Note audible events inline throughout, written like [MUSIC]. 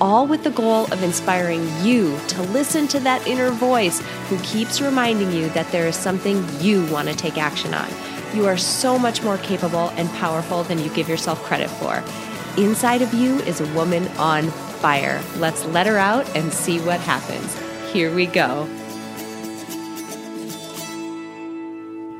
all with the goal of inspiring you to listen to that inner voice who keeps reminding you that there is something you want to take action on. You are so much more capable and powerful than you give yourself credit for. Inside of you is a woman on fire. Let's let her out and see what happens. Here we go.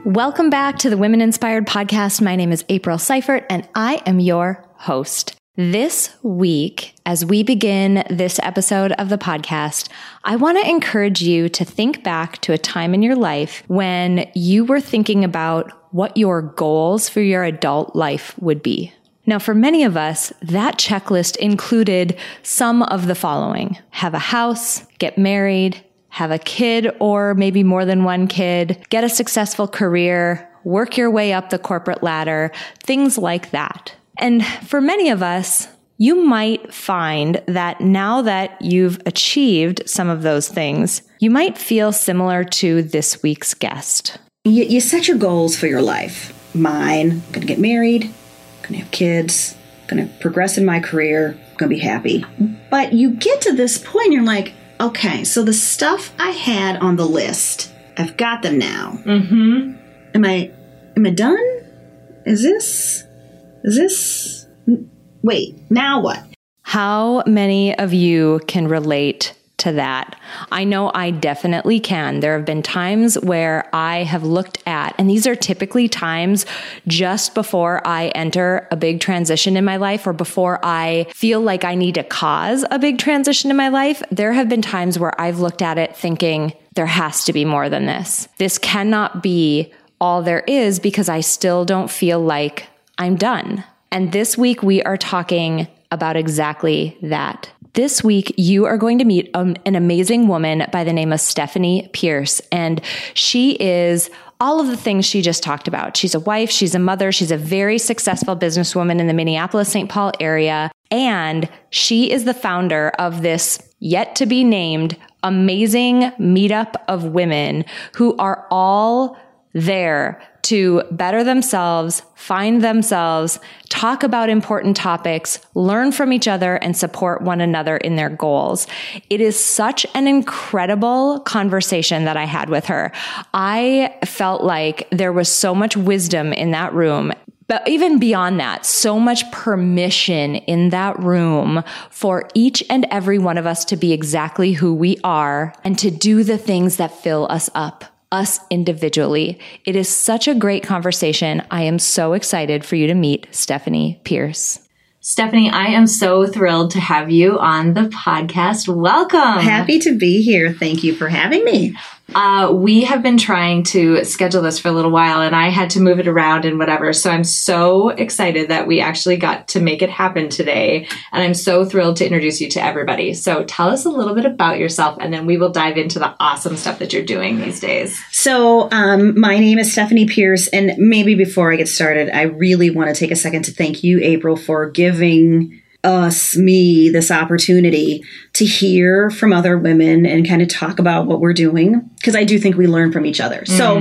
Welcome back to the Women Inspired Podcast. My name is April Seifert, and I am your host. This week, as we begin this episode of the podcast, I want to encourage you to think back to a time in your life when you were thinking about what your goals for your adult life would be. Now, for many of us, that checklist included some of the following have a house, get married, have a kid or maybe more than one kid, get a successful career, work your way up the corporate ladder, things like that. And for many of us, you might find that now that you've achieved some of those things, you might feel similar to this week's guest. You, you set your goals for your life. Mine, gonna get married, gonna have kids, gonna progress in my career, gonna be happy. But you get to this point, you're like, okay, so the stuff I had on the list, I've got them now. Mm-hmm. Am I, am I done? Is this is this. Wait, now what? How many of you can relate to that? I know I definitely can. There have been times where I have looked at, and these are typically times just before I enter a big transition in my life or before I feel like I need to cause a big transition in my life. There have been times where I've looked at it thinking, there has to be more than this. This cannot be all there is because I still don't feel like I'm done. And this week we are talking about exactly that. This week, you are going to meet um, an amazing woman by the name of Stephanie Pierce. And she is all of the things she just talked about. She's a wife, she's a mother, she's a very successful businesswoman in the Minneapolis St. Paul area. And she is the founder of this yet to be named amazing meetup of women who are all there to better themselves, find themselves, talk about important topics, learn from each other, and support one another in their goals. It is such an incredible conversation that I had with her. I felt like there was so much wisdom in that room. But even beyond that, so much permission in that room for each and every one of us to be exactly who we are and to do the things that fill us up us individually. It is such a great conversation. I am so excited for you to meet Stephanie Pierce. Stephanie, I am so thrilled to have you on the podcast. Welcome. Happy to be here. Thank you for having me. Uh, we have been trying to schedule this for a little while and I had to move it around and whatever. So I'm so excited that we actually got to make it happen today. And I'm so thrilled to introduce you to everybody. So tell us a little bit about yourself and then we will dive into the awesome stuff that you're doing these days. So, um, my name is Stephanie Pierce. And maybe before I get started, I really want to take a second to thank you, April, for giving us, me, this opportunity to hear from other women and kind of talk about what we're doing because I do think we learn from each other. Mm. So,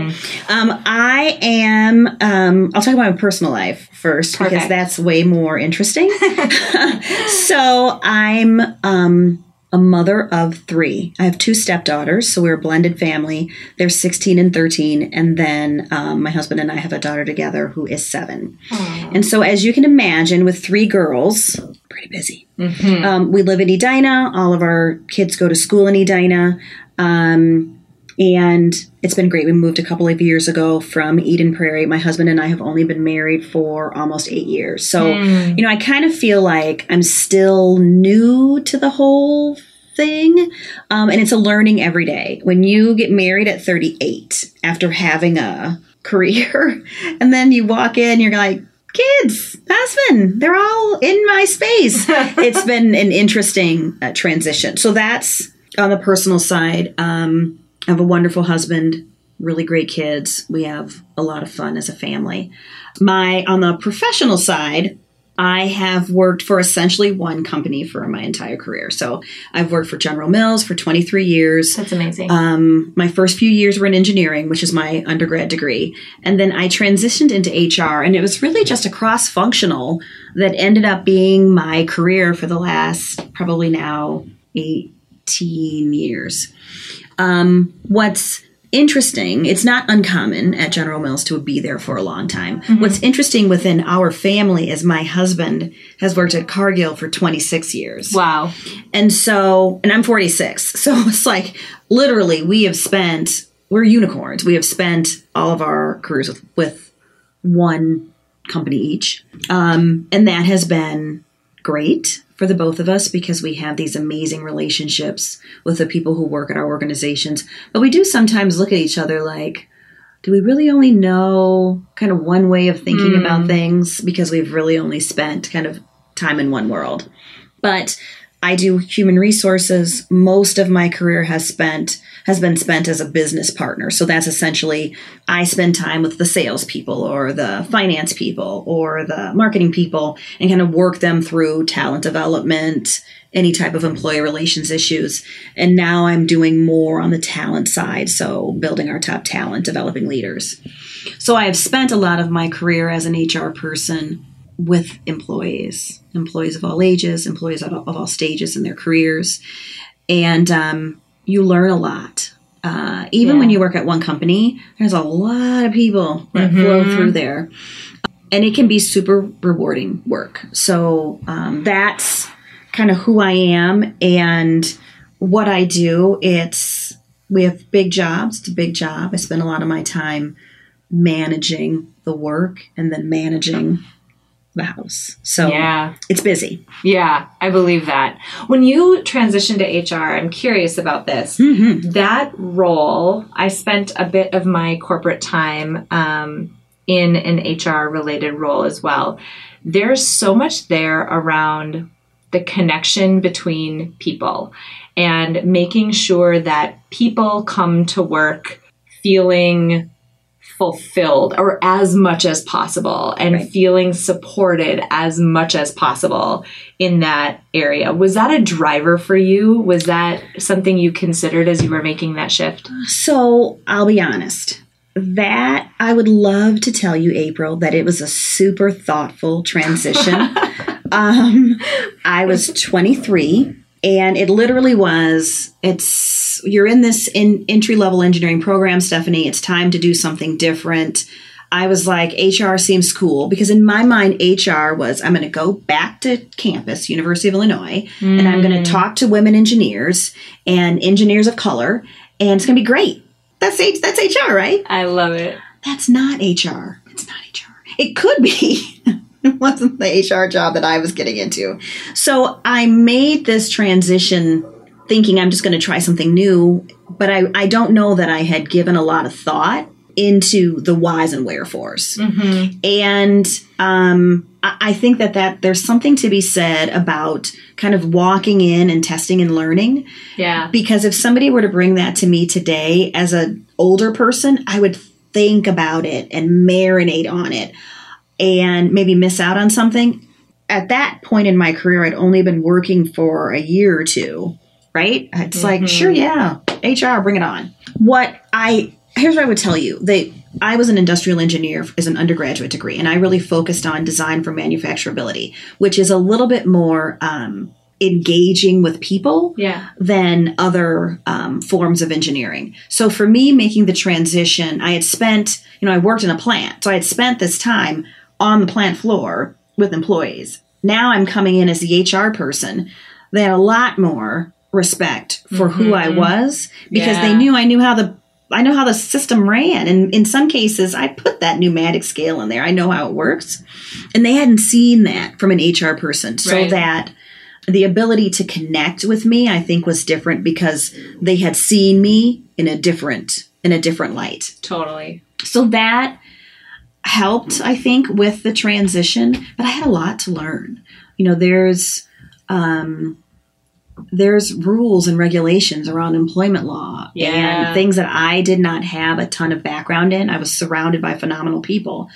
um, I am. Um, I'll talk about my personal life first Perfect. because that's way more interesting. [LAUGHS] [LAUGHS] so, I'm. Um, a mother of three. I have two stepdaughters, so we're a blended family. They're 16 and 13. And then um, my husband and I have a daughter together who is seven. Aww. And so, as you can imagine, with three girls, pretty busy. Mm-hmm. Um, we live in Edina. All of our kids go to school in Edina. Um, and it's been great. We moved a couple of years ago from Eden Prairie. My husband and I have only been married for almost eight years. So, mm. you know, I kind of feel like I'm still new to the whole thing. Um, and it's a learning every day. When you get married at 38 after having a [LAUGHS] career, and then you walk in, you're like, kids, husband. They're all in my space. [LAUGHS] it's been an interesting uh, transition. So that's on the personal side. Um, I have a wonderful husband, really great kids. We have a lot of fun as a family. My on the professional side, I have worked for essentially one company for my entire career. So I've worked for General Mills for 23 years. That's amazing. Um, my first few years were in engineering, which is my undergrad degree. And then I transitioned into HR, and it was really just a cross functional that ended up being my career for the last probably now 18 years. Um, what's interesting. It's not uncommon at General Mills to be there for a long time. Mm-hmm. What's interesting within our family is my husband has worked at Cargill for 26 years. Wow. And so, and I'm 46. So [LAUGHS] it's like literally we have spent, we're unicorns. We have spent all of our careers with, with one company each. Um, and that has been great for the both of us because we have these amazing relationships with the people who work at our organizations. But we do sometimes look at each other like, do we really only know kind of one way of thinking mm. about things because we've really only spent kind of time in one world? But I do human resources. Most of my career has spent has been spent as a business partner. So that's essentially I spend time with the salespeople or the finance people or the marketing people and kind of work them through talent development, any type of employee relations issues. And now I'm doing more on the talent side, so building our top talent, developing leaders. So I have spent a lot of my career as an HR person with employees, employees of all ages, employees of all, of all stages in their careers. And um, you learn a lot. Uh, even yeah. when you work at one company, there's a lot of people that mm-hmm. flow through there. And it can be super rewarding work. So um, that's kind of who I am and what I do. It's, we have big jobs. It's a big job. I spend a lot of my time managing the work and then managing the house. So yeah. it's busy. Yeah, I believe that. When you transitioned to HR, I'm curious about this. Mm-hmm. That role, I spent a bit of my corporate time um, in an HR related role as well. There's so much there around the connection between people and making sure that people come to work feeling fulfilled or as much as possible and right. feeling supported as much as possible in that area. Was that a driver for you? Was that something you considered as you were making that shift? So I'll be honest. That I would love to tell you, April, that it was a super thoughtful transition. [LAUGHS] um, I was 23 and it literally was it's you're in this in entry level engineering program stephanie. It's time to do something different. I was like hr seems cool. Because in my mind hr was i'm going to go back to campus university of illinois mm. and i'm going to talk to women engineers and engineers of color and it's going to be great. That's H- that's hr right? I love it. That's not hr it's not hr it could be [LAUGHS] it [LAUGHS] wasn't the HR job that I was getting into. So I made this transition thinking I'm just going to try something new, but I, I don't know that I had given a lot of thought into the whys and wherefores. Mm-hmm. And um, I, I think that, that there's something to be said about kind of walking in and testing and learning. Yeah. Because if somebody were to bring that to me today as an older person, I would think about it and marinate on it and maybe miss out on something. At that point in my career, I'd only been working for a year or two, right? It's mm-hmm. like, sure, yeah, HR, bring it on. What I, here's what I would tell you. They, I was an industrial engineer as an undergraduate degree, and I really focused on design for manufacturability, which is a little bit more um, engaging with people yeah. than other um, forms of engineering. So for me, making the transition, I had spent, you know, I worked in a plant, so I had spent this time on the plant floor with employees. Now I'm coming in as the HR person. They had a lot more respect for mm-hmm. who I mm-hmm. was because yeah. they knew I knew how the I know how the system ran. And in some cases, I put that pneumatic scale in there. I know how it works. And they hadn't seen that from an HR person. So right. that the ability to connect with me, I think, was different because they had seen me in a different in a different light. Totally. So that helped, I think, with the transition, but I had a lot to learn. You know, there's um, there's rules and regulations around employment law Yeah. and things that I did not have a ton of background in. I was surrounded by phenomenal people,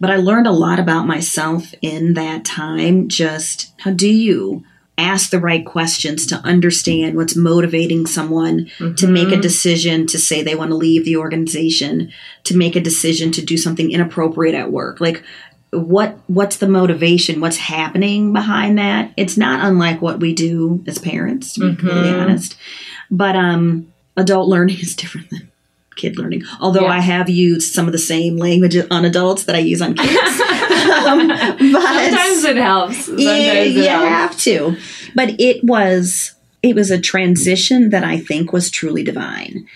but I learned a lot about myself in that time. Just how do you ask the right questions to understand what's motivating someone to make a decision to say they want to leave the organization, to make a decision to do something inappropriate at work? Like, what what's the motivation? What's happening behind that? It's not unlike what we do as parents to be completely honest. But um adult learning [LAUGHS] is different than kid learning although Yeah. i have used some of the same language on adults that i use on kids [LAUGHS] um, but Sometimes it helps. Sometimes yeah, it you helps. have to. But it was it was a transition that I think was truly divine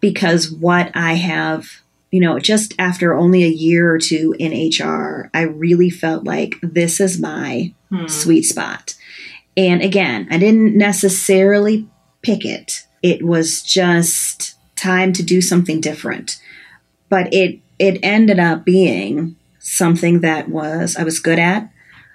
because what I have, you know, just after only a year or two in HR, I really felt like this is my sweet spot. And again, I didn't necessarily pick it. It was just time to do something different. But it it ended up being something that was I was good at,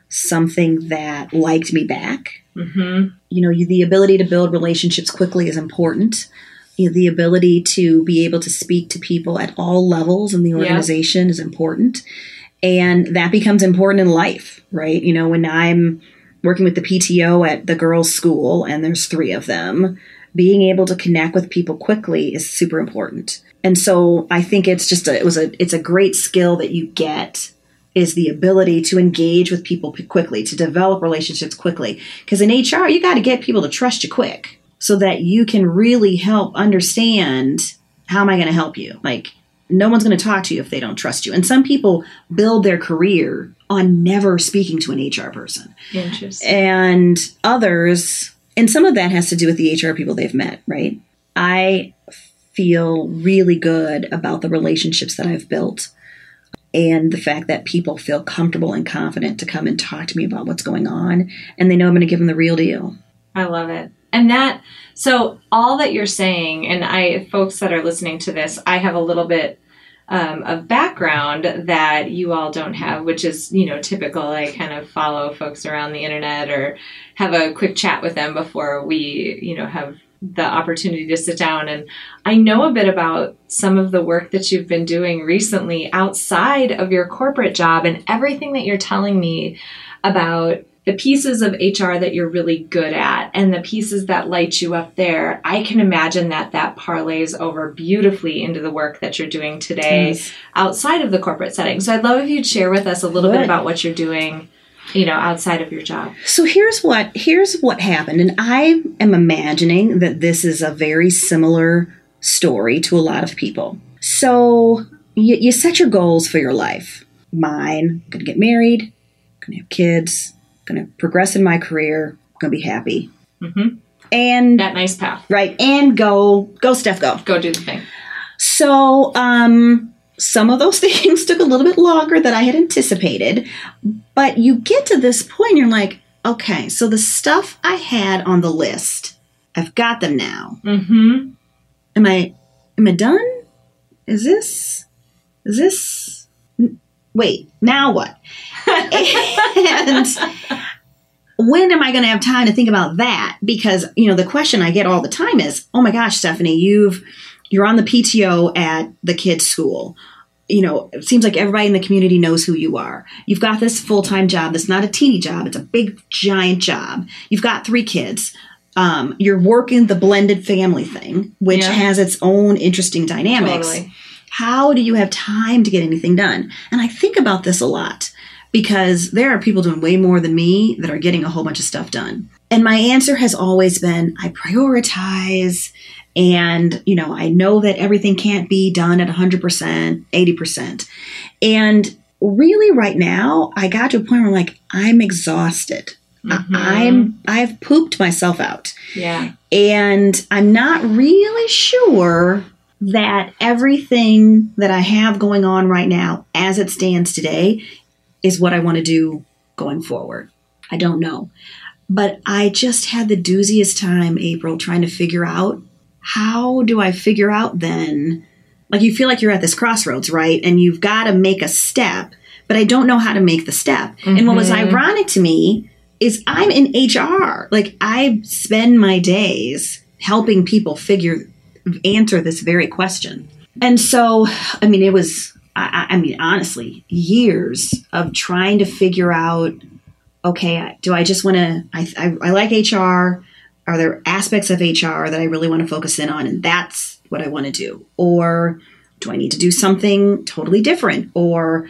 something that liked me back. Mm-hmm. You know, you, the ability to build relationships quickly is important. You know, the ability to be able to speak to people at all levels in the organization is important. And that becomes important in life, right? You know, when I'm working with the PTO at the girls' school and there's three of them, being able to connect with people quickly is super important. And so I think it's just a it was a it's a great skill that you get is the ability to engage with people quickly, to develop relationships quickly. Because in HR, you got to get people to trust you quick so that you can really help understand how am I going to help you? Like, no one's going to talk to you if they don't trust you. And some people build their career on never speaking to an HR person Interesting. and others and some of that has to do with the hr people they've met right i feel really good about the relationships that i've built and the fact that people feel comfortable and confident to come and talk to me about what's going on and they know i'm going to give them the real deal I love it. And that, so all that you're saying, and I, folks that are listening to this, I have a little bit um, of background that you all don't have, which is, you know, typical. I kind of follow folks around the internet or have a quick chat with them before we, you know, have the opportunity to sit down. And I know a bit about some of the work that you've been doing recently outside of your corporate job and everything that you're telling me about the pieces of HR that you're really good at and the pieces that light you up there, I can imagine that that parlays over beautifully into the work that you're doing today Yes. outside of the corporate setting. So I'd love if you'd share with us a little bit about what you're doing, you know, outside of your job. So here's what here's what happened, and I am imagining that this is a very similar story to a lot of people. So you, you set your goals for your life. Mine, gonna get married, gonna have kids, gonna progress in my career, gonna be happy, Mhm. and That nice path. right, and go go Steph go. Go do the thing. So, um, some of those [LAUGHS] things took a little bit longer than I had anticipated, but you get to this point, you're like, okay, so the stuff I had on the list, I've got them now. Mm-hmm. Am I, am I done? Is this, is this? Wait, now what? and when am I going to have time to think about that? Because you know the question I get all the time is, "Oh my gosh, Stephanie, you've you're on the PTO at the kids' school. You know, it seems like everybody in the community knows who you are. You've got this full time job that's not a teeny job; it's a big, giant job. You've got three kids. Um, you're working the blended family thing, which Yeah. has its own interesting dynamics. Totally. How do you have time to get anything done? And I think about this a lot because there are people doing way more than me that are getting a whole bunch of stuff done. And my answer has always been I prioritize and you know, I know that everything can't be done at 100%, 80%. And really right now, I got to a point where I'm like I'm exhausted. I- mm-hmm. I'm I've pooped myself out Yeah. and I'm not really sure that everything that I have going on right now, as it stands today, is what I want to do going forward. I don't know. But I just had the dooziest time, April, trying to figure out how do I figure out then like you feel like you're at this crossroads, right? And you've got to make a step, but I don't know how to make the step. And what was mm-hmm. ironic to me is I'm in HR. Like I spend my days helping people figure answer this very question. And so, I mean, it was I, I mean, honestly, years of trying to figure out okay, do I just want to, I, I, I like HR. Are there aspects of HR that I really want to focus in on? And that's what I want to do. Or do I need to do something totally different? Or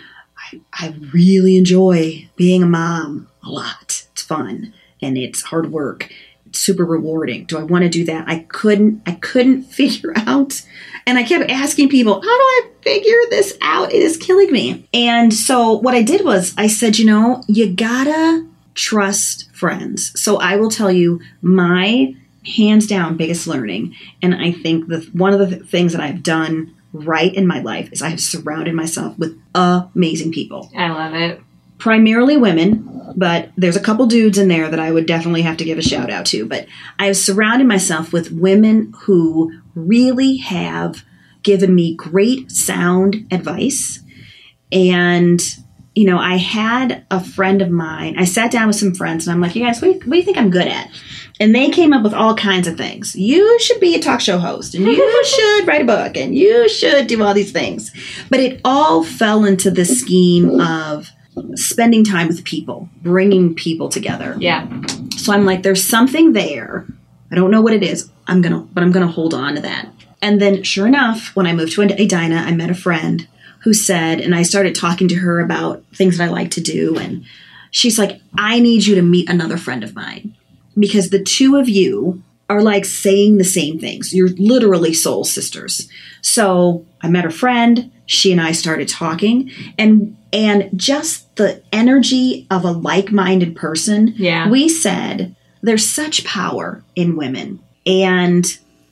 I, I really enjoy being a mom a lot. It's fun and it's hard work. Super rewarding. Do I want to do that? I couldn't, I couldn't [LAUGHS] figure out. And I kept asking people, how do I figure this out? It is killing me. And so what I did was I said, you know, you gotta trust friends. So I will tell you my hands down biggest learning. And I think the one of the things that I've done right in my life is I have surrounded myself with amazing people I love it. Primarily women, but there's a couple dudes in there that I would definitely have to give a shout out to. But I have surrounded myself with women who really have given me great sound advice. And, you know, I had a friend of mine, I sat down with some friends and I'm like, you guys, what do you, what do you think I'm good at? And they came up with all kinds of things. You should be a talk show host, and you [LAUGHS] should write a book, and you should do all these things. But it all fell into the scheme of spending time with people, bringing people together. Yeah. So I'm like, there's something there. I don't know what it is. I'm gonna, but I'm gonna hold on to that. And then, sure enough, when I moved to Edina, I met a friend who said, and I started talking to her about things that I like to do, and she's like, I need you to meet another friend of mine because the two of you are like saying the same things. You're literally soul sisters. So I met a friend. She and I started talking, and and just the energy of a like-minded person. Yeah. We said there's such power in women, and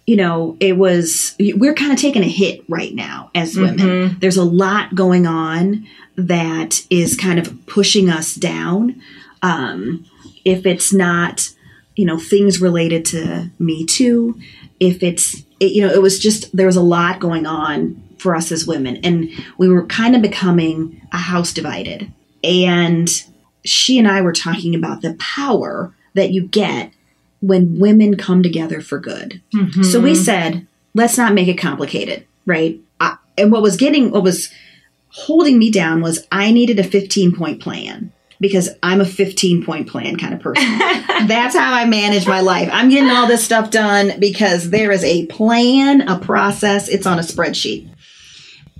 you know it was we're kind of taking a hit right now as women. There's a lot going on that is kind of pushing us down. Um, if it's not you know things related to me too if it's it, you know it was just there was a lot going on for us as women and we were kind of becoming a house divided and she and i were talking about the power that you get when women come together for good mm-hmm. so we said let's not make it complicated right I, and what was getting what was holding me down was i needed a 15 point plan because I'm a 15 point plan kind of person. [LAUGHS] That's how I manage my life. I'm getting all this stuff done because there is a plan, a process, it's on a spreadsheet.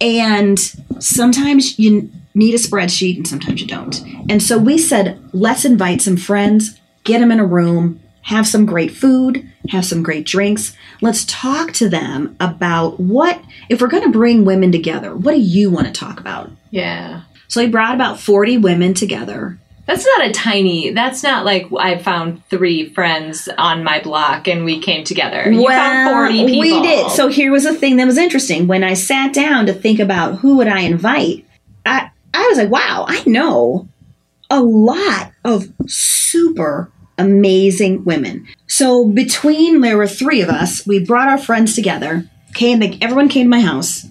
And sometimes you need a spreadsheet and sometimes you don't. And so we said, let's invite some friends, get them in a room, have some great food, have some great drinks. Let's talk to them about what, if we're going to bring women together, what do you want to talk about? Yeah. So he brought about 40 women together. That's not a tiny. That's not like I found three friends on my block and we came together. You found forty people. We did. So here was a thing that was interesting. When I sat down to think about who would I invite, I, I was like, wow, I know a lot of super amazing women. So between there were three of us, we brought our friends together, came everyone came to my house,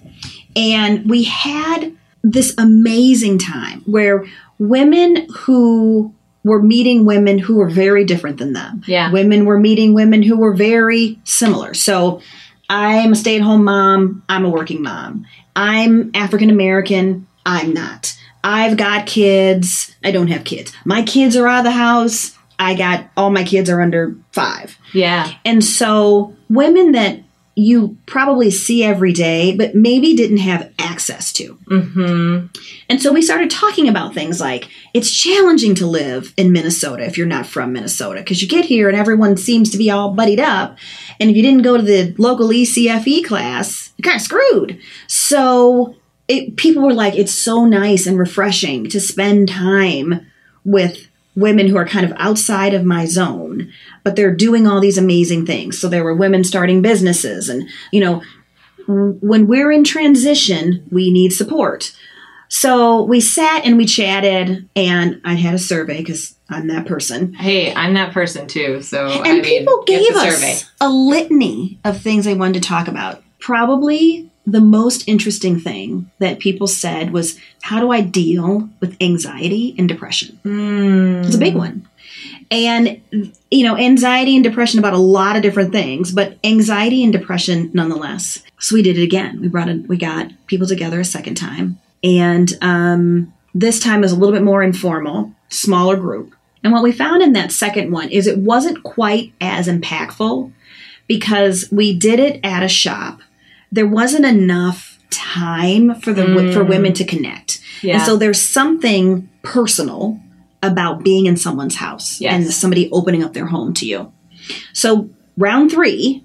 and we had this amazing time where women who were meeting women who were very different than them. Yeah. Women were meeting women who were very similar. So I'm a stay at home mom, I'm a working mom. I'm African American, I'm not. I've got kids, I don't have kids. My kids are out of the house, I got all my kids are under five. Yeah. And so women that you probably see every day, but maybe didn't have access to. Mm-hmm. And so we started talking about things like it's challenging to live in Minnesota if you're not from Minnesota because you get here and everyone seems to be all buddied up. And if you didn't go to the local E ECFE class, you're kind of screwed. So it, people were like, it's so nice and refreshing to spend time with women who are kind of outside of my zone, but they're doing all these amazing things. So there were women starting businesses, and you know, when we're in transition, we need support. So we sat and we chatted, and I had a survey because I'm that person. Hey, I'm that person too. So And I people get gave us survey. a litany of things they wanted to talk about. Probably the most interesting thing that people said was, How do I deal with anxiety and depression? Mm. It's a big one. And, you know, anxiety and depression about a lot of different things, but anxiety and depression nonetheless. So we did it again. We brought it, we got people together a second time. And um, this time was a little bit more informal, smaller group. And what we found in that second one is it wasn't quite as impactful because we did it at a shop. There wasn't enough time for the for women to connect. Yeah. And so there's something personal about being in someone's house Yes. and somebody opening up their home to you. So round 3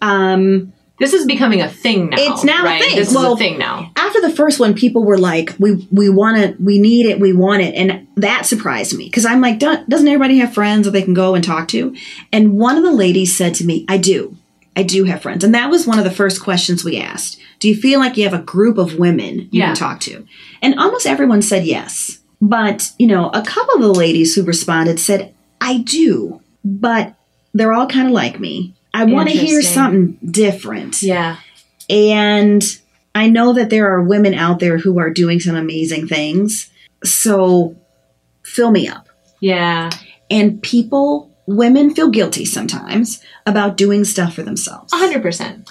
um This is becoming a thing now. It's now a thing. This is Well, a thing now. after the first one, people were like, "We we want it, we need it, we want it," and that surprised me because I'm like, "Doesn't everybody have friends that they can go and talk to?" And one of the ladies said to me, "I do, I do have friends," and that was one of the first questions we asked. Do you feel like you have a group of women you Yeah. can talk to? And almost everyone said yes. But you know, a couple of the ladies who responded said, "I do, but they're all kind of like me. I want to hear something different." Yeah. And I know that there are women out there who are doing some amazing things. So fill me up. Yeah. And people, women feel guilty sometimes about doing stuff for themselves. A hundred percent.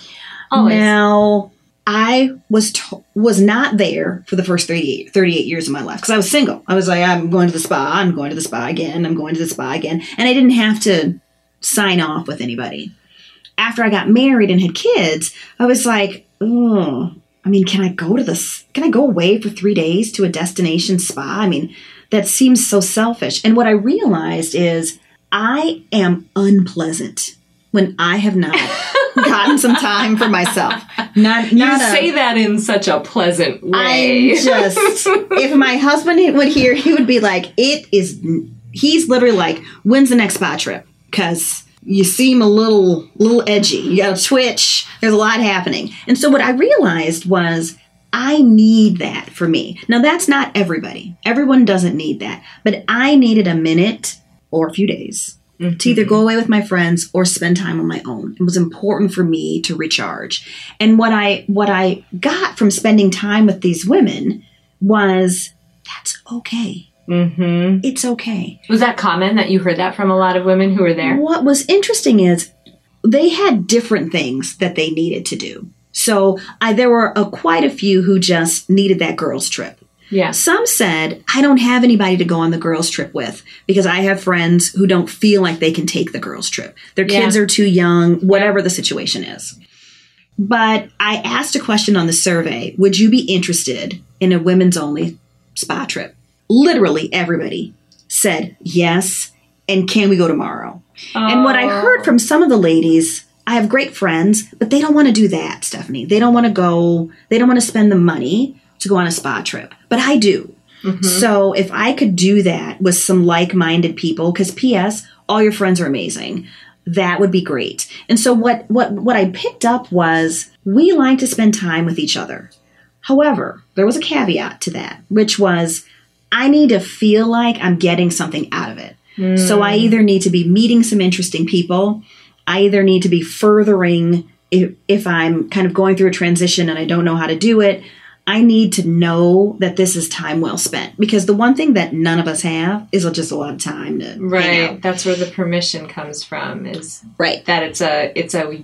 Always. Now, I was to- was not there for the first 38, 38 years of my life because I was single. I was like, I'm going to the spa, I'm going to the spa again, I'm going to the spa again. And I didn't have to sign off with anybody. After I got married and had kids, I was like, oh, I mean, can I go to this? Can I go away for three days to a destination spa? I mean, that seems so selfish. And what I realized is I am unpleasant when I have not [LAUGHS] gotten some time for myself. Not, you not a- say that in such a pleasant way. I'm just [LAUGHS] if my husband would hear, he would be like, "It is." He's literally like, "When's the next spa trip?" Because you seem a little, little edgy. You got a twitch. There's a lot happening, and so what I realized was. I need that for me. Now, that's not everybody. Everyone doesn't need that. But I needed a minute or a few days to either go away with my friends or spend time on my own. It was important for me to recharge. And what I what I got from spending time with these women was that's okay. hmm It's okay. Was that common that you heard that from a lot of women who were there? What was interesting is they had different things that they needed to do. So I, there were a, quite a few who just needed that girls' trip. Yeah. Some said, I don't have anybody to go on the girls' trip with because I have friends who don't feel like they can take the girls' trip. Their Yeah. kids are too young, whatever the situation is. But I asked a question on the survey Would you be interested in a women's only spa trip? Literally everybody said yes. And can we go tomorrow? And what I heard oh. from some of the ladies, I have great friends, but they don't want to do that, Stephanie. They don't want to go, they don't want to spend the money to go on a spa trip. But I do. Mm-hmm. So if I could do that with some like minded people, because P.S., all your friends are amazing. That would be great. And so what what what I picked up was we like to spend time with each other. However, there was a caveat to that, which was I need to feel like I'm getting something out of it. So I mm. either need to be meeting some interesting people, I either need to be furthering if, if I'm kind of going through a transition and I don't know how to do it. I need to know that this is time well spent because the one thing that none of us have is just a lot of time to Right. That's where the permission comes from is Right. that it's a it's a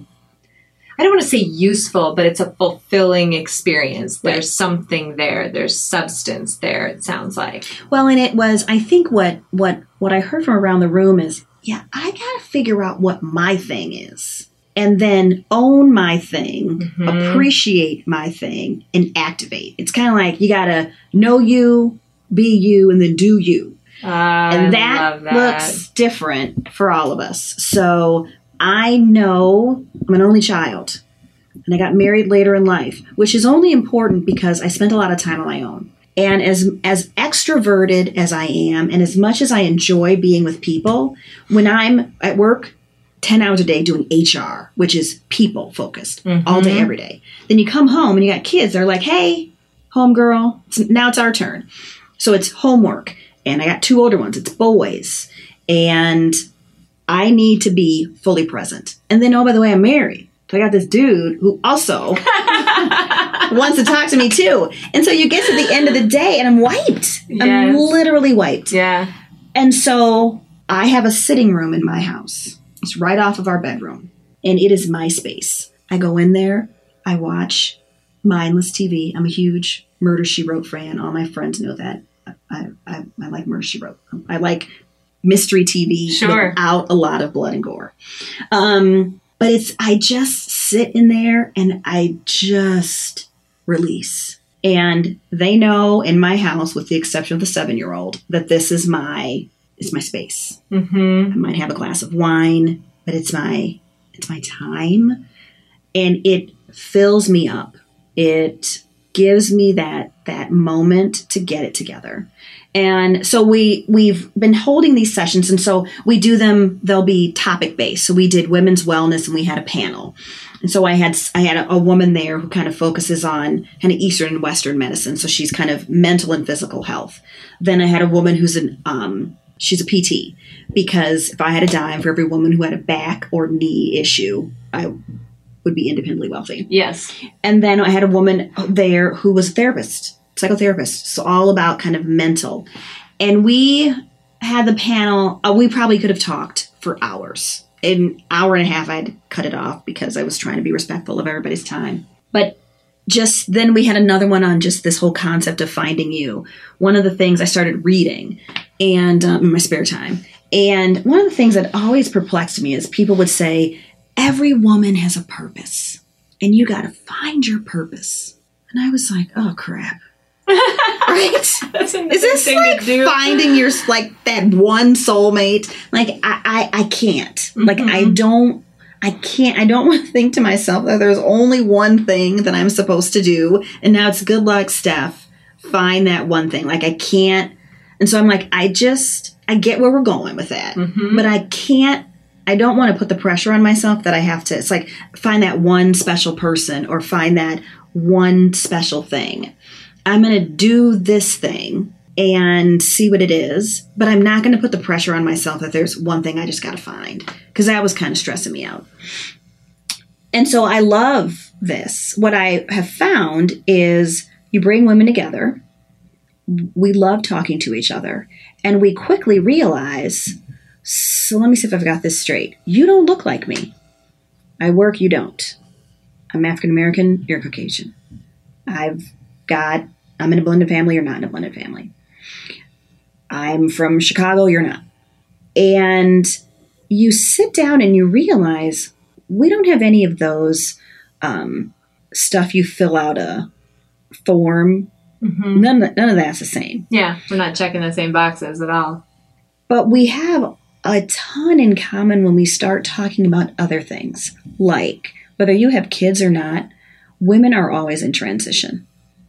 I don't want to say useful, but it's a fulfilling experience. There's Right. something there. There's substance there. It sounds like. Well, and it was I think what what what I heard from around the room is, yeah, I got to figure out what my thing is. And then own my thing, appreciate my thing, and activate. It's kind of like you got to know you, be you, and then do you. Uh, and that, that. looks different for all of us. So I know I'm an only child, and I got married later in life, which is only important because I spent a lot of time on my own. And as as extroverted as I am, and as much as I enjoy being with people, when I'm at work, ten hours a day doing HR, which is people focused all day, mm-hmm. every day. Then you come home and you got kids. They're like, "Hey, home girl, it's, now it's our turn." So it's homework, and I got two older ones. It's boys, and I need to be fully present. And then, oh, by the way, I'm married. So I got this dude who also [LAUGHS] wants to talk to me too. And so you get to the end of the day and I'm wiped. I'm literally wiped. Yeah. And so I have a sitting room in my house. It's right off of our bedroom. And it is my space. I go in there, I watch mindless TV. I'm a huge Murder She Wrote fan. All my friends know that. I, I, I like Murder She Wrote. I like mystery TV Sure. without a lot of blood and gore. Um, but it's I just sit in there and I just release. And they know in my house, with the exception of the seven year old, that this is my it's my space. Mm-hmm. I might have a glass of wine, but it's my it's my time. And it fills me up. It gives me that that moment to get it together. And so we we've been holding these sessions and so we do them they'll be topic based. So we did women's wellness and we had a panel. And so I had I had a, a woman there who kind of focuses on kind of Eastern and Western medicine. So she's kind of mental and physical health. Then I had a woman who's an um she's a PT because if I had a dime for every woman who had a back or knee issue, I would be independently wealthy. Yes. And then I had a woman there who was a therapist, psychotherapist, so all about kind of mental. And we had the panel, uh, we probably could have talked for hours. In hour and a half, I'd cut it off because I was trying to be respectful of everybody's time. But just then we had another one on just this whole concept of finding you. One of the things I started reading and um, in my spare time. And one of the things that always perplexed me is people would say, every woman has a purpose and you got to find your purpose. And I was like, oh crap. [LAUGHS] right? That's Is this like finding your like that one soulmate? Like I I, I can't. Like I Mm-hmm. don't I can't I don't [LAUGHS] want to think to myself that there's only one thing that I'm supposed to do and now it's good luck, Steph. Find that one thing. Like I can't and so I'm like, I just I get where we're going with that. Mm-hmm. But I can't I don't want to put the pressure on myself that I have to it's like find that one special person or find that one special thing. I'm going to do this thing and see what it is, but I'm not going to put the pressure on myself that there's one thing I just got to find because that was kind of stressing me out. And so I love this. What I have found is you bring women together. We love talking to each other, and we quickly realize so let me see if I've got this straight. You don't look like me. I work, you don't. I'm African American, you're Caucasian. I've got, I'm in a blended family, you're not in a blended family. I'm from Chicago, you're not. And you sit down and you realize we don't have any of those um, stuff you fill out a form. Mhm. None, of- none of that's the same. Yeah, we're not checking the same boxes at all. But we have a ton in common when we start talking about other things, like whether you have kids or not, women are always in transition,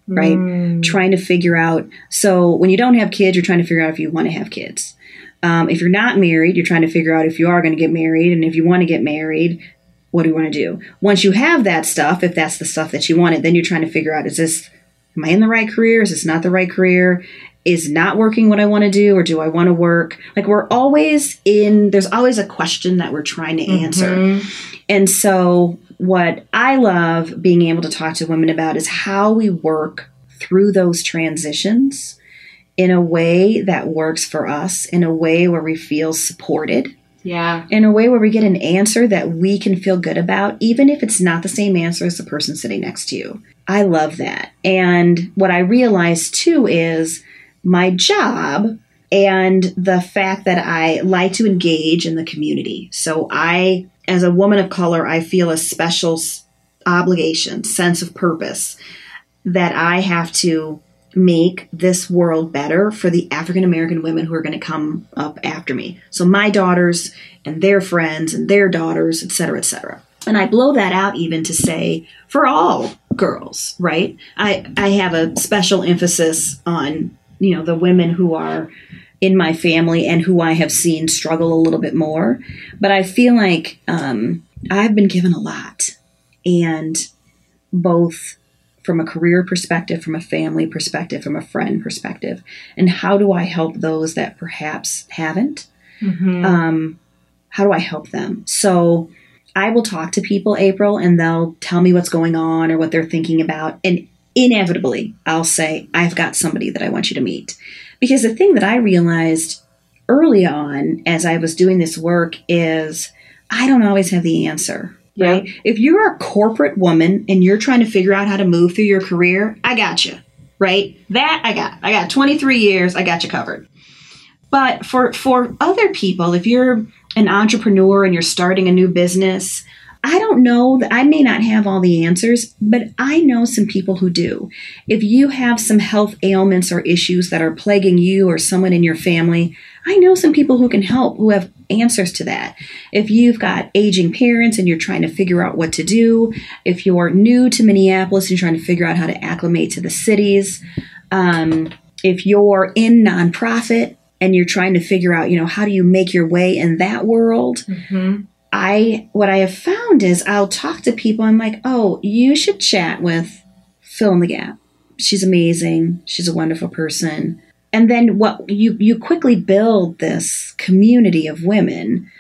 right? Mm. Trying to figure out. So when you don't have kids, you're trying to figure out if you want to have kids. Um, if you're not married, you're trying to figure out if you are going to get married, and if you want to get married, what do you want to do? Once you have that stuff, if that's the stuff that you wanted, then you're trying to figure out: is this am I in the right career? Is this not the right career? Is not working what I want to do, or do I want to work? Like we're always in. There's always a question that we're trying to answer. Mhm. And so, what I love being able to talk to women about is how we work through those transitions in a way that works for us, in a way where we feel supported, Yeah. in a way where we get an answer that we can feel good about, even if it's not the same answer as the person sitting next to you. I love that. And what I realized too is my job and the fact that I like to engage in the community. So I, as a woman of color, I feel a special obligation, sense of purpose that I have to make this world better for the African American women who are going to come up after me. So my daughters and their friends and their daughters, et cetera, et cetera. And I blow that out even to say for all girls, right? I, I have a special emphasis on, you know, the women who are in my family and who I have seen struggle a little bit more. But I feel like um, I've been given a lot. And both from a career perspective, from a family perspective, from a friend perspective, and how do I help those that perhaps haven't? Mhm. Um, how do I help them? So I will talk to people, April, and they'll tell me what's going on or what they're thinking about. And inevitably, I'll say, I've got somebody that I want you to meet. Because the thing that I realized early on as I was doing this work is I don't always have the answer. Right? If you're a corporate woman and you're trying to figure out how to move through your career, I got you. Right? That I got. I got 23 years. I got you covered. But for for other people, if you're an entrepreneur and you're starting a new business, I don't know that I may not have all the answers, but I know some people who do. If you have some health ailments or issues that are plaguing you or someone in your family, I know some people who can help who have answers to that. If you've got aging parents and you're trying to figure out what to do, if you're new to Minneapolis and trying to figure out how to acclimate to the cities, um, if you're in nonprofit and you're trying to figure out, you know, how do you make your way in that world? Mm-hmm. I what I have found is I'll talk to people. I'm like, oh, you should chat with fill in the gap. She's amazing. She's a wonderful person. And then what you you quickly build this community of women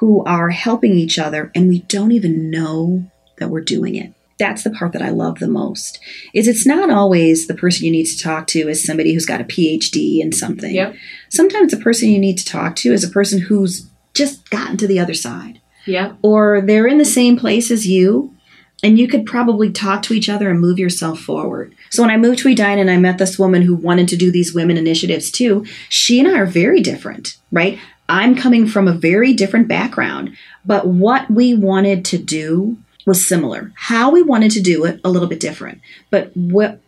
who are helping each other, and we don't even know that we're doing it. That's the part that I love the most. Is it's not always the person you need to talk to is somebody who's got a PhD in something. Yep. Sometimes the person you need to talk to is a person who's just gotten to the other side Yep. or they're in the same place as you and you could probably talk to each other and move yourself forward. So when I moved to Edina and I met this woman who wanted to do these women initiatives too, she and I are very different, right? I'm coming from a very different background, but what we wanted to do was similar. How we wanted to do it a little bit different, but what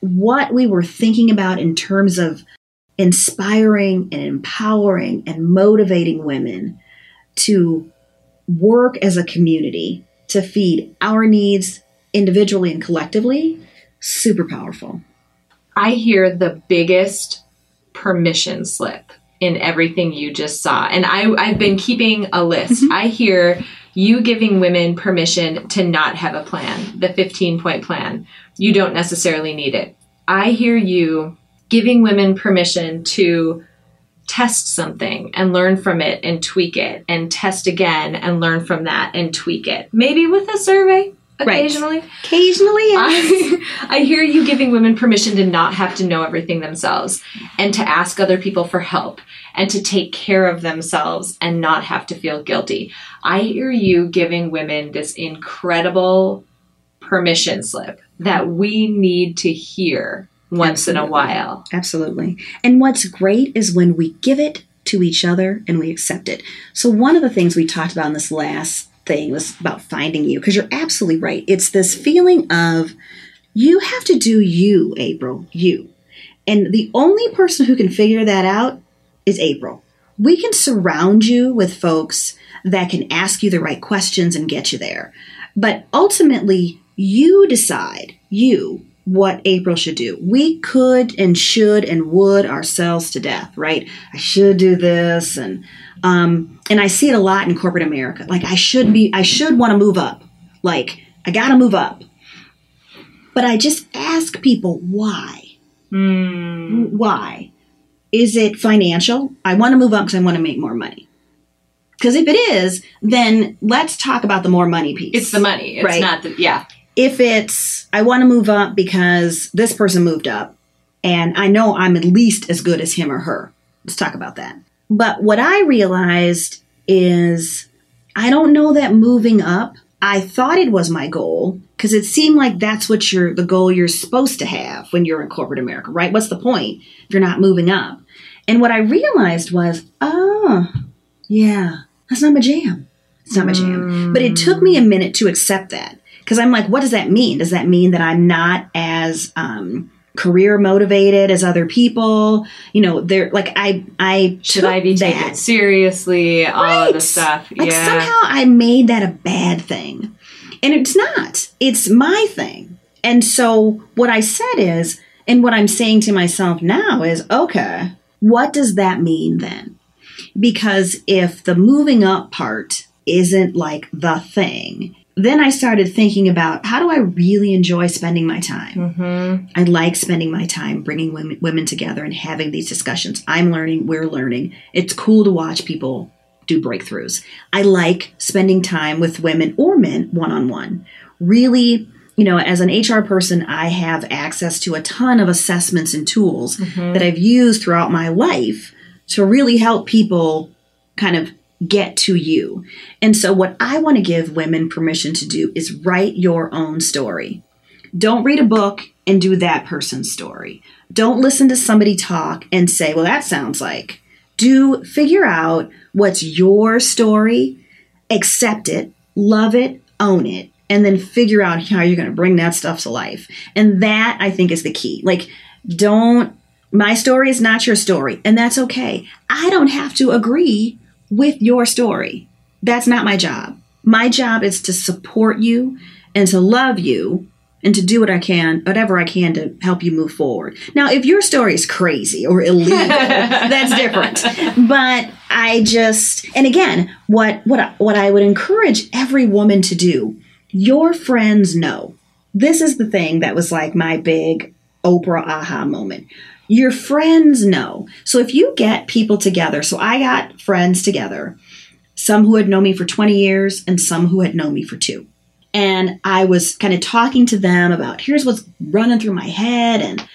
what we were thinking about in terms of inspiring and empowering and motivating women to work as a community to feed our needs individually and collectively, super powerful. I hear the biggest permission slip in everything you just saw. And I, I've been keeping a list. Mm-hmm. I hear you giving women permission to not have a plan, the 15 point plan. You don't necessarily need it. I hear you giving women permission to test something and learn from it and tweak it and test again and learn from that and tweak it. Maybe with a survey occasionally. Occasionally, yes. I, [LAUGHS] I hear you giving women permission to not have to know everything themselves and to ask other people for help and to take care of themselves and not have to feel guilty. I hear you giving women this incredible permission slip that we need to hear once in a while. Absolutely. And what's great is when we give it to each other and we accept it. So, one of the things we talked about in this last thing was about finding you, because you're absolutely right. It's this feeling of you have to do you, April, you. And the only person who can figure that out is April. We can surround you with folks that can ask you the right questions and get you there. But ultimately, you decide, you, what April should do. We could and should and would ourselves to death, right? I should do this and um and I see it a lot in corporate America. Like I should be I should want to move up. Like I got to move up. But I just ask people why? Mm, Why? Is it financial? I want to move up because I want to make more money. Because if it is, then let's talk about the more money piece. it's the money. It's Right. not the yeah. If it's I want to move up because this person moved up and I know I'm at least as good as him or her. Let's talk about that. But what I realized is I don't know that moving up. I thought it was my goal because it seemed like that's what you're the goal you're supposed to have when you're in corporate America, right? What's the point if you're not moving up? And what I realized was, oh, yeah, that's not my jam. It's not my jam. But it took me a minute to accept that because I'm like, what does that mean? Does that mean that I'm not as um, career motivated as other people? You know, they're like I I Should I be taken that. seriously? All of the stuff. Like yeah. somehow I made that a bad thing. And it's not. It's my thing. And so what I said is, and what I'm saying to myself now is, okay, what does that mean then? Because if the moving up part isn't like the thing, then I started thinking about how do I really enjoy spending my time? hmm I like spending my time bringing women, women together and having these discussions. I'm learning, we're learning. It's cool to watch people do breakthroughs. I like spending time with women or men one on one. Really, you know, as an HR person, I have access to a ton of assessments and tools that I've used throughout my life to really help people kind of get to you. And so, what I want to give women permission to do is write your own story. Don't read a book and do that person's story. Don't listen to somebody talk and say, well, that sounds like. Do figure out what's your story, accept it, love it, own it, and then figure out how you're going to bring that stuff to life. And that I think is the key. Like, don't, my story is not your story, and that's okay. I don't have to agree with your story. That's not my job. My job is to support you and to love you and to do what I can, whatever I can to help you move forward. Now, if your story is crazy or illegal, [LAUGHS] that's different. But I just, and again, what what I, what I would encourage every woman to do, your friends know. This is the thing that was like my big Oprah aha moment. Your friends know. So if you get people together, so I got friends together, some who had known me for 20 years and some who had known me for two and I was kind of talking to them about here's what's running through my head and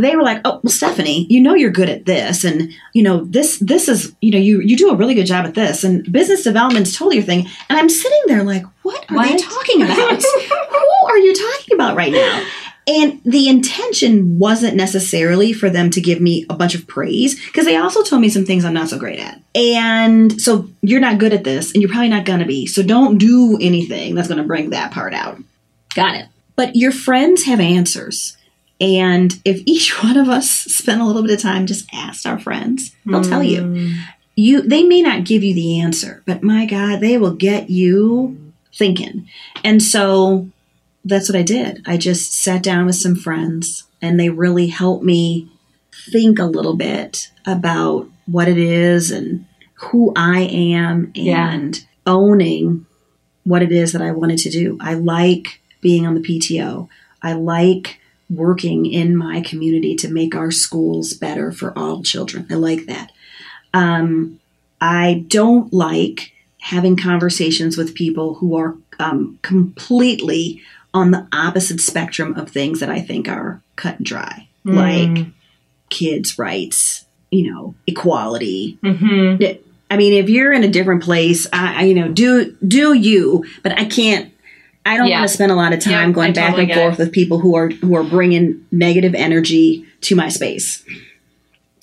they were like, "Oh, well, Stephanie, you know you're good at this, and you know this. This is, you know, you you do a really good job at this, and business development's totally your thing." And I'm sitting there like, "What are they talking about? Who are you talking about right now?" And the intention wasn't necessarily for them to give me a bunch of praise because they also told me some things I'm not so great at. And so you're not good at this, and you're probably not gonna be. So don't do anything that's gonna bring that part out. Got it. But your friends have answers. And if [LAUGHS] each one of us spent a little bit of time just asked our friends, they'll tell you. Hmm. You they may not give you the answer, but my God, they will get you thinking. And so that's what I did. I just sat down with some friends and they really helped me think a little bit about what it is and who I am Yeah. and owning what it is that I wanted to do. I like being on the PTO. I like working in my community to make our schools better for all children. I like that. Um, I don't like having conversations with people who are um, completely on the opposite spectrum of things that I think are cut and dry, like kids' rights, you know, equality. Mm-hmm. I mean, if you're in a different place, I, I you know, do do you, but I can't. I don't Yeah. want to spend a lot of time Yeah, going I back totally and forth it. with people who are who are bringing negative energy to my space.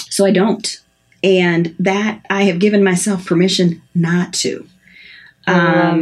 So I don't, and that I have given myself permission not to.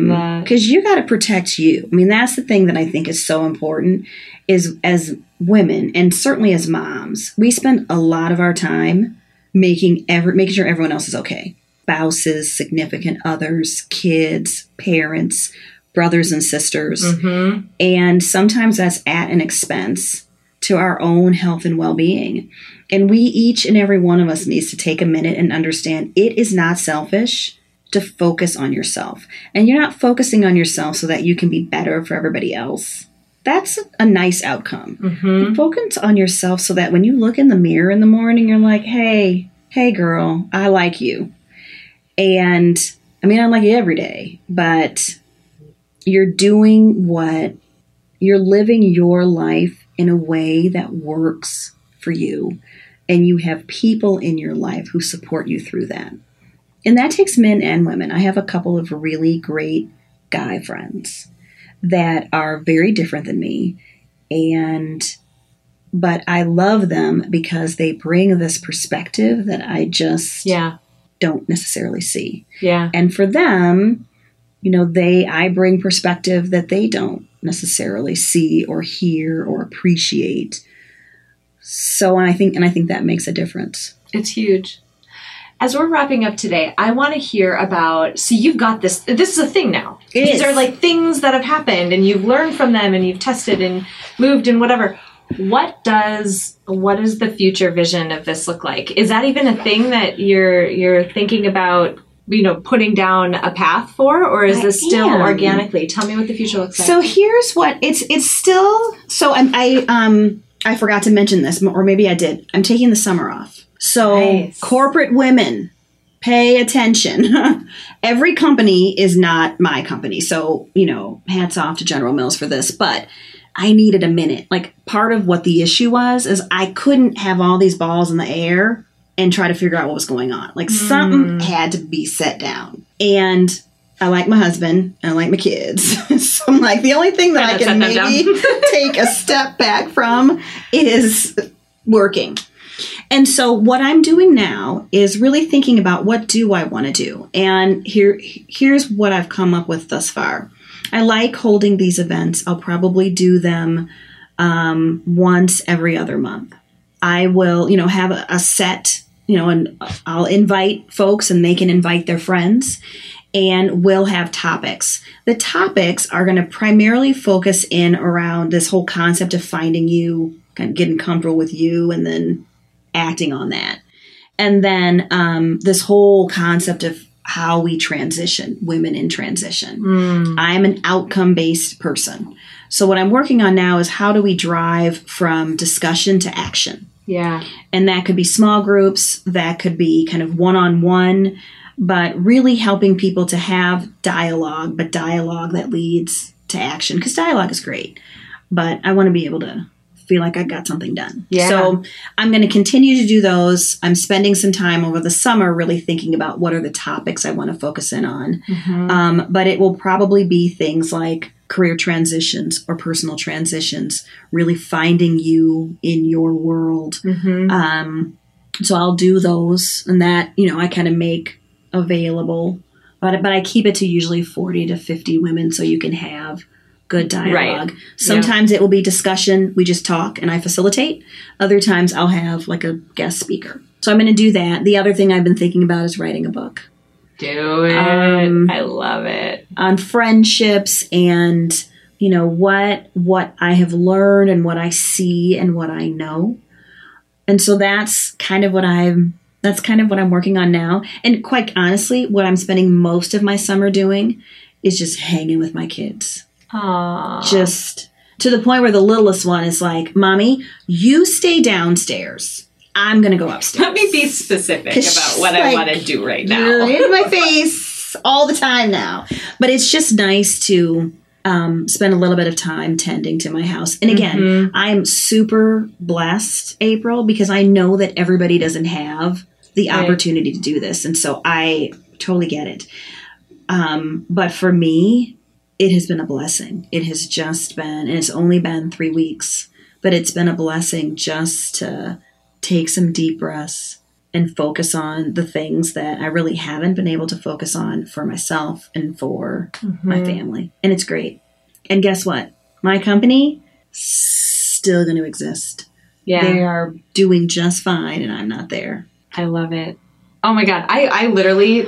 That. because you got to protect you. I mean, that's the thing that I think is so important. Is as women and certainly as moms, we spend a lot of our time making every making sure everyone else is okay. Spouses, significant others, kids, parents, brothers and sisters. Mm-hmm. And sometimes that's at an expense to our own health and well being. And we, each and every one of us, needs to take a minute and understand it is not selfish to focus on yourself. And you're not focusing on yourself so that you can be better for everybody else. That's a nice outcome. Mm-hmm. Focus on yourself so that when you look in the mirror in the morning, you're like, hey, hey, girl, I like you. And I mean, I like you every day, but you're doing what you're living your life in a way that works for you. And you have people in your life who support you through that. And that takes men and women. I have a couple of really great guy friends that are very different than me. And but I love them because they bring this perspective that I just Yeah. don't necessarily see. Yeah. And for them, you know, they I bring perspective that they don't necessarily see or hear or appreciate. So I think and I think that makes a difference. It's huge. As we're wrapping up today, I want to hear about. So you've got this. This is a thing now. It These is. are like things that have happened, and you've learned from them, and you've tested and moved and whatever. What does what does the future vision of this look like? Is that even a thing that you're you're thinking about? You know, putting down a path for, or is I this still am. organically? Tell me what the future looks like. So here's what it's it's still so I'm, I um I forgot to mention this or maybe I did. I'm taking the summer off. So Nice. corporate women pay attention. [LAUGHS] Every company is not my company. So, you know, hats off to General Mills for this, but I needed a minute. Like part of what the issue was is I couldn't have all these balls in the air and try to figure out what was going on. Like something had to be set down. And I like my husband and I like my kids. [LAUGHS] so I'm like, the only thing that I can maybe [LAUGHS] take a step back from is working. And so what I'm doing now is really thinking about what do I want to do? And here here's what I've come up with thus far. I like holding these events. I'll probably do them um, once every other month. I will, you know, have a, a set, you know, and I'll invite folks and they can invite their friends and we'll have topics. The topics are going to primarily focus in around this whole concept of finding you, kind of getting comfortable with you, and then acting on that. And then um, this whole concept of how we transition, women in transition. I'm an outcome based person. So, what I'm working on now is how do we drive from discussion to action? Yeah. And that could be small groups, that could be kind of one on one, but really helping people to have dialogue, but dialogue that leads to action. Because dialogue is great, but I want to be able to feel like I got something done. Yeah. So I'm going to continue to do those. I'm spending some time over the summer really thinking about what are the topics I want to focus in on. Um, but it will probably be things like career transitions or personal transitions, really finding you in your world. Um, so I'll do those, and that you know I kind of make available, but but I keep it to usually forty to fifty women, so you can have good dialogue. Sometimes it will be discussion. We just talk, and I facilitate. Other times I'll have like a guest speaker. So I'm going to do that. The other thing I've been thinking about is writing a book Do it. Um, I love it. on friendships and you know what what I have learned and what I see and what I know. And so that's kind of what I'm that's kind of what I'm working on now. And quite honestly, what I'm spending most of my summer doing is just hanging with my kids. Aww. Just to the point where the littlest one is like, "Mommy, you stay downstairs. I'm going to go upstairs." Let me be specific about what I want to do right You're now. in my face all the time now. But it's just nice to um, spend a little bit of time tending to my house. And again, Mm-hmm. I am super blessed, April, because I know that everybody doesn't have the Right. opportunity to do this. And so I totally get it. Um, but for me, it has been a blessing. It has just been, and it's only been three weeks, but it's been a blessing just to take some deep breaths and focus on the things that I really haven't been able to focus on for myself and for my mm-hmm. family. And it's great. And guess what? My company still going to exist. Yeah. They are doing just fine and I'm not there. I love it. Oh my god, I I literally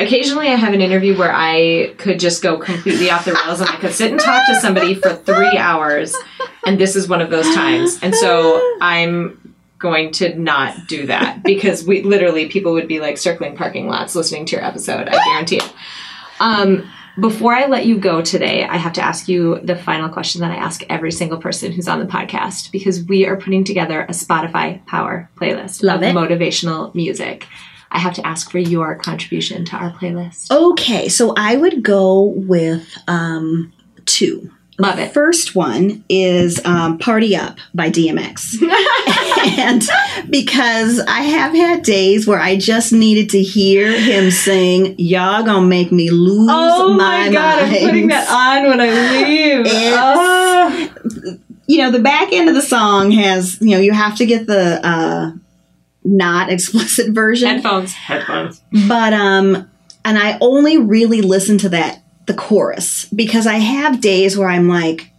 occasionally I have an interview where I could just go completely off the rails and I could sit and talk to somebody for 3 hours and this is one of those times. And so I'm going to not do that because we literally people would be like circling parking lots listening to your episode, I guarantee it. Um before I let you go today, I have to ask you the final question that I ask every single person who's on the podcast because we are putting together a Spotify Power playlist Love of it. motivational music. I have to ask for your contribution to our playlist. Okay, so I would go with um, two. Love it. First one is um, Party Up by DMX. [LAUGHS] and because I have had days where I just needed to hear him sing, Y'all gonna make me lose Oh my, mind. on when I leave. It's- you know, the back end of the song has, you know, you have to get the uh, not [LAUGHS] explicit version. Headphones. Headphones. But um and I only really listen to that the chorus because I have days where I'm like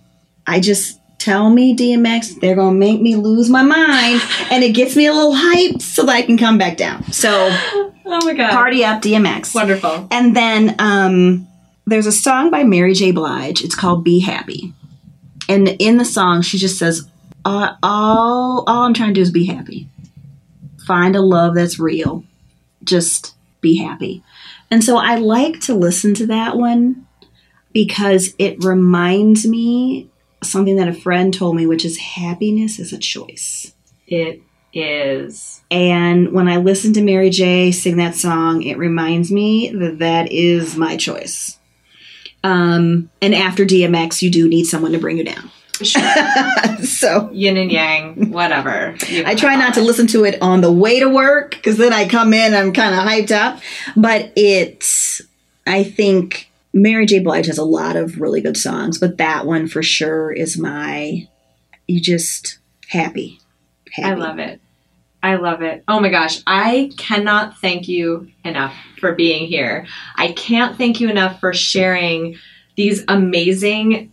I just tell me DMX they're going to make me lose my mind [LAUGHS] and it gets me a little hyped so that I can come back down. So [LAUGHS] Oh my god. party up DMX. Wonderful. And then um there's a song by Mary J Blige. It's called Be Happy. And in the song she just says uh, all all I'm trying to do is be happy. Find a love that's real. Just be happy. And so I like to listen to that one because it reminds me something that a friend told me which is happiness is a choice. It is. And when I listen to Mary J sing that song, it reminds me that that is my choice. Um, and after DMX, you do need someone to bring you down. [LAUGHS] so yin and yang, whatever. I try not to listen to it on the way to work because then I come in, I'm kind of hyped up. But it's, I think Mary J. Blige has a lot of really good songs, but that one for sure is my, you just happy. happy. I love it. I love it. Oh my gosh. I cannot thank you enough for being here. I can't thank you enough for sharing these amazing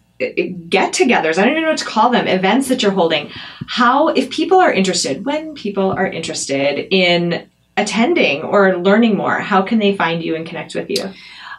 get togethers. I don't even know what to call them, events that you're holding. How, if people are interested, when people are interested in attending or learning more, how can they find you and connect with you?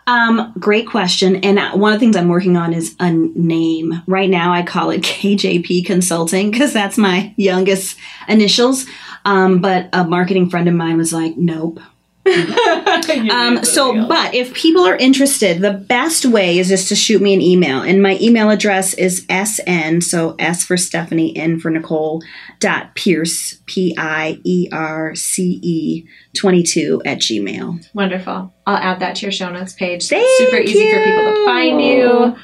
Um, great question. And one of the things I'm working on is a name. Right now, I call it [LAUGHS] KJP Consulting because that's my youngest initials. Um, but a marketing friend of mine was like, nope. [LAUGHS] um, so, but if people are interested, the best way is just to shoot me an email. And my email address is sn, so S for Stephanie, N for Nicole, dot Pierce, P I E R C E 22 at Gmail. Wonderful. I'll add that to your show notes page. Thank super easy you. for people to find you.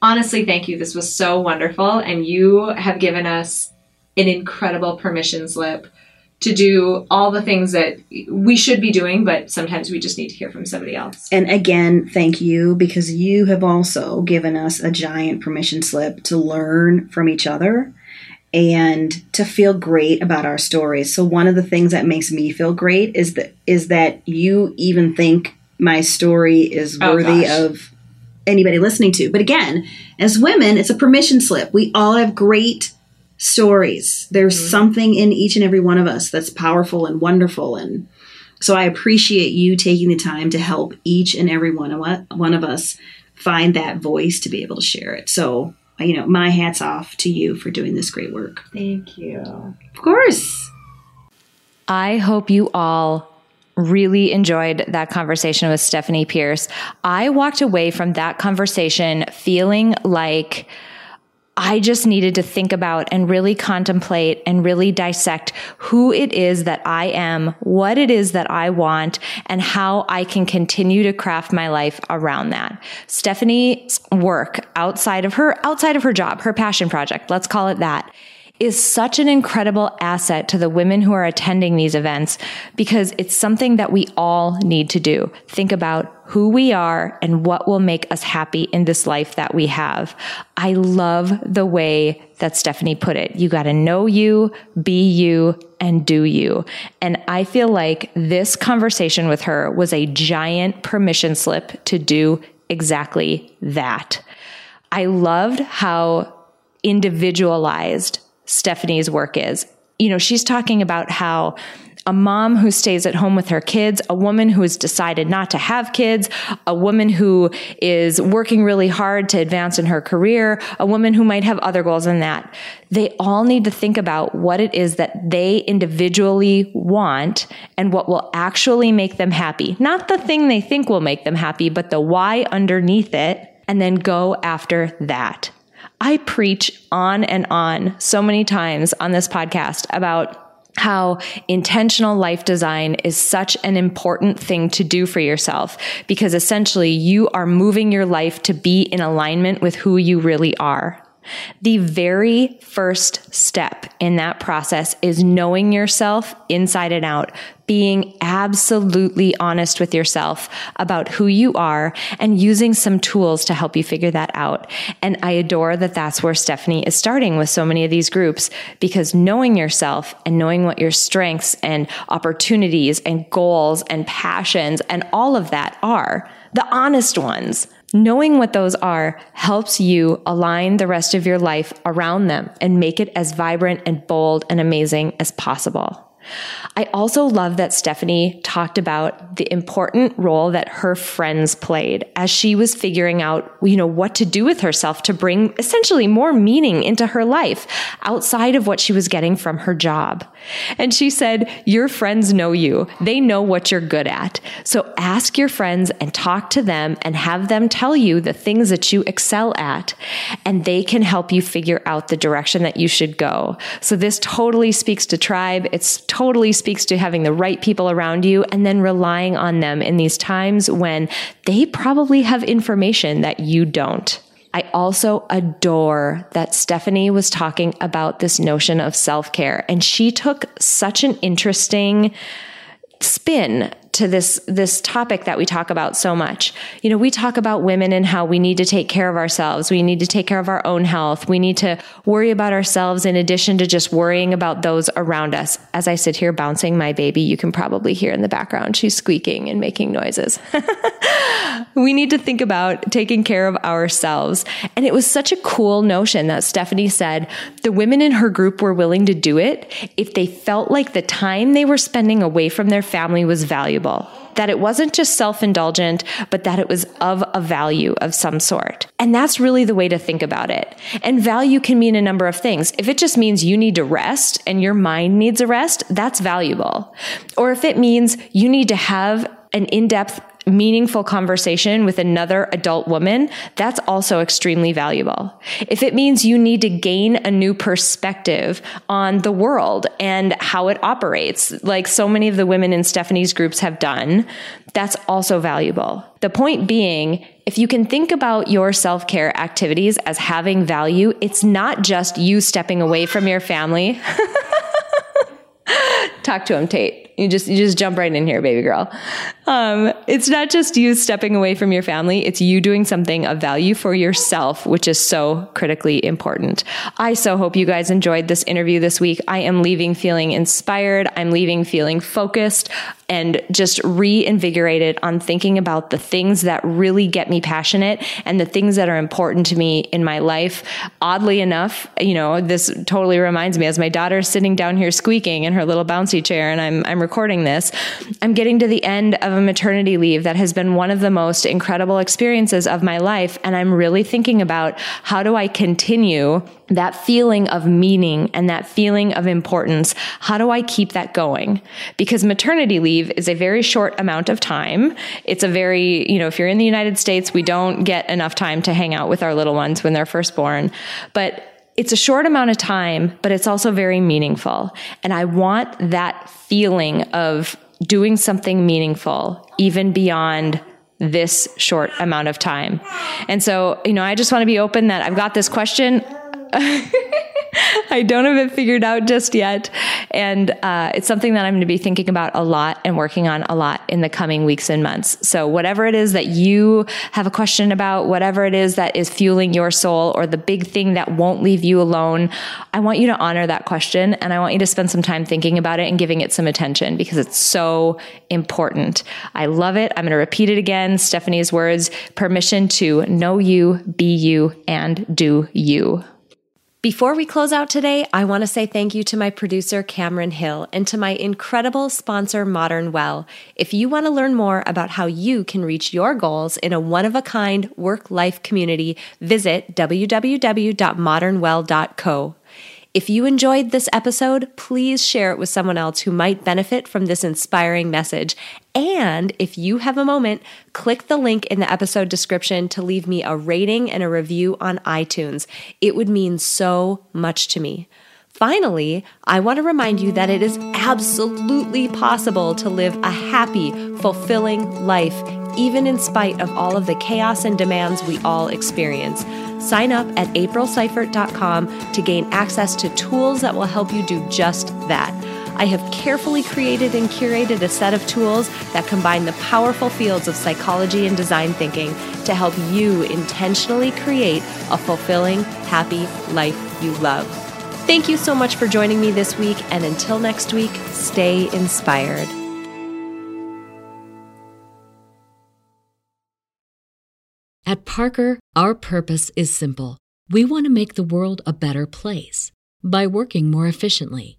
Honestly, thank you. This was so wonderful. And you have given us an incredible permission slip to do all the things that we should be doing, but sometimes we just need to hear from somebody else. And again, thank you because you have also given us a giant permission slip to learn from each other and to feel great about our stories. So one of the things that makes me feel great is that is that you even think my story is Oh, worthy gosh. of anybody listening to. But again, as women, it's a permission slip. We all have great stories. There's Mm-hmm. something in each and every one of us that's powerful and wonderful and so I appreciate you taking the time to help each and every one of one of us find that voice to be able to share it. So, you know, my hats off to you for doing this great work. Thank you. Of course. I hope you all really enjoyed that conversation with Stephanie Pierce. I walked away from that conversation feeling like I just needed to think about and really contemplate and really dissect who it is that I am, what it is that I want, and how I can continue to craft my life around that. Stephanie's work outside of her, outside of her job, her passion project, let's call it that, is such an incredible asset to the women who are attending these events because it's something that we all need to do. Think about who we are and what will make us happy in this life that we have. I love the way that Stephanie put it. You got to know you, be you, and do you. And I feel like this conversation with her was a giant permission slip to do exactly that. I loved how individualized Stephanie's work is. You know, she's talking about how a mom who stays at home with her kids, a woman who has decided not to have kids, a woman who is working really hard to advance in her career, a woman who might have other goals than that. They all need to think about what it is that they individually want and what will actually make them happy. Not the thing they think will make them happy, but the why underneath it, and then go after that. I preach on and on so many times on this podcast about how intentional life design is such an important thing to do for yourself because essentially you are moving your life to be in alignment with who you really are. The very first step in that process is knowing yourself inside and out, being absolutely honest with yourself about who you are and using some tools to help you figure that out. And I adore that that's where Stephanie is starting with so many of these groups because knowing yourself and knowing what your strengths and opportunities and goals and passions and all of that are, the honest ones. Knowing what those are helps you align the rest of your life around them and make it as vibrant and bold and amazing as possible. I also love that Stephanie talked about the important role that her friends played as she was figuring out, you know, what to do with herself to bring essentially more meaning into her life outside of what she was getting from her job. And she said, your friends know you. They know what you're good at. So ask your friends and talk to them and have them tell you the things that you excel at and they can help you figure out the direction that you should go. So this totally speaks to tribe. It's totally speaks to having the right people around you and then relying on them in these times when they probably have information that you don't. I also adore that Stephanie was talking about this notion of self care and she took such an interesting spin to this this topic that we talk about so much. You know, we talk about women and how we need to take care of ourselves. We need to take care of our own health. We need to worry about ourselves in addition to just worrying about those around us. As I sit here bouncing my baby, you can probably hear in the background she's squeaking and making noises. [LAUGHS] we need to think about taking care of ourselves. And it was such a cool notion that Stephanie said the women in her group were willing to do it if they felt like the time they were spending away from their family was valuable that it wasn't just self indulgent, but that it was of a value of some sort. And that's really the way to think about it. And value can mean a number of things. If it just means you need to rest and your mind needs a rest, that's valuable. Or if it means you need to have an in depth meaningful conversation with another adult woman, that's also extremely valuable. If it means you need to gain a new perspective on the world and how it operates, like so many of the women in Stephanie's groups have done, that's also valuable. The point being, if you can think about your self care activities as having value, it's not just you stepping away from your family. [LAUGHS] Talk to him, Tate. You just you just jump right in here, baby girl. Um, it's not just you stepping away from your family; it's you doing something of value for yourself, which is so critically important. I so hope you guys enjoyed this interview this week. I am leaving feeling inspired. I'm leaving feeling focused and just reinvigorated on thinking about the things that really get me passionate and the things that are important to me in my life. Oddly enough, you know, this totally reminds me as my daughter's sitting down here squeaking in her little bouncy chair and I'm I'm recording this, I'm getting to the end of a maternity leave that has been one of the most incredible experiences of my life. And I'm really thinking about how do I continue that feeling of meaning and that feeling of importance. How do I keep that going? Because maternity leave is a very short amount of time. It's a very, you know, if you're in the United States, we don't get enough time to hang out with our little ones when they're first born. But it's a short amount of time, but it's also very meaningful. And I want that feeling of doing something meaningful, even beyond this short amount of time. And so, you know, I just want to be open that I've got this question. [LAUGHS] [LAUGHS] I don't have it figured out just yet. And uh, it's something that I'm going to be thinking about a lot and working on a lot in the coming weeks and months. So, whatever it is that you have a question about, whatever it is that is fueling your soul, or the big thing that won't leave you alone, I want you to honor that question. And I want you to spend some time thinking about it and giving it some attention because it's so important. I love it. I'm going to repeat it again. Stephanie's words permission to know you, be you, and do you. Before we close out today, I want to say thank you to my producer, Cameron Hill, and to my incredible sponsor, Modern Well. If you want to learn more about how you can reach your goals in a one of a kind work life community, visit www.modernwell.co. If you enjoyed this episode, please share it with someone else who might benefit from this inspiring message. And if you have a moment, click the link in the episode description to leave me a rating and a review on iTunes. It would mean so much to me. Finally, I want to remind you that it is absolutely possible to live a happy, fulfilling life, even in spite of all of the chaos and demands we all experience. Sign up at aprilseifert.com to gain access to tools that will help you do just that. I have carefully created and curated a set of tools that combine the powerful fields of psychology and design thinking to help you intentionally create a fulfilling, happy life you love. Thank you so much for joining me this week, and until next week, stay inspired. At Parker, our purpose is simple. We want to make the world a better place by working more efficiently,